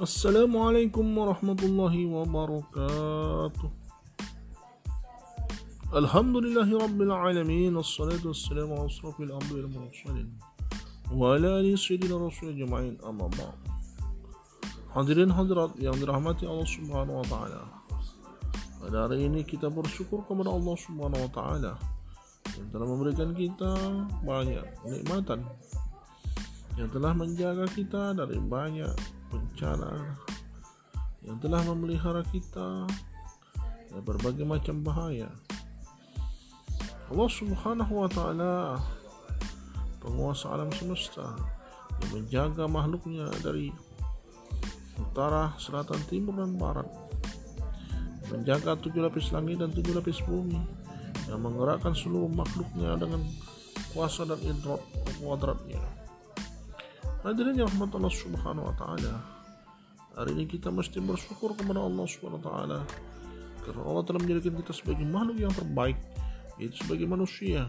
Assalamualaikum warahmatullahi wabarakatuh Alhamdulillahi rabbil alamin Assalatu wassalamu ala asrafil anbiya wal mursalin Wa ala alihi sayyidina rasul jama'in amma ba'd Hadirin hadirat yang dirahmati Allah subhanahu wa ta'ala Pada hari ini kita bersyukur kepada Allah subhanahu wa ta'ala Yang telah memberikan kita banyak nikmatan Yang telah menjaga kita dari banyak bencana yang telah memelihara kita dari berbagai macam bahaya. Allah Subhanahu wa taala penguasa alam semesta yang menjaga makhluknya dari utara, selatan, timur dan barat. Menjaga tujuh lapis langit dan tujuh lapis bumi yang menggerakkan seluruh makhluknya dengan kuasa dan idrat kuadratnya. Hadirin yang rahmat Allah Subhanahu wa taala. Hari ini kita mesti bersyukur kepada Allah Subhanahu wa taala karena Allah telah menjadikan kita sebagai makhluk yang terbaik yaitu sebagai manusia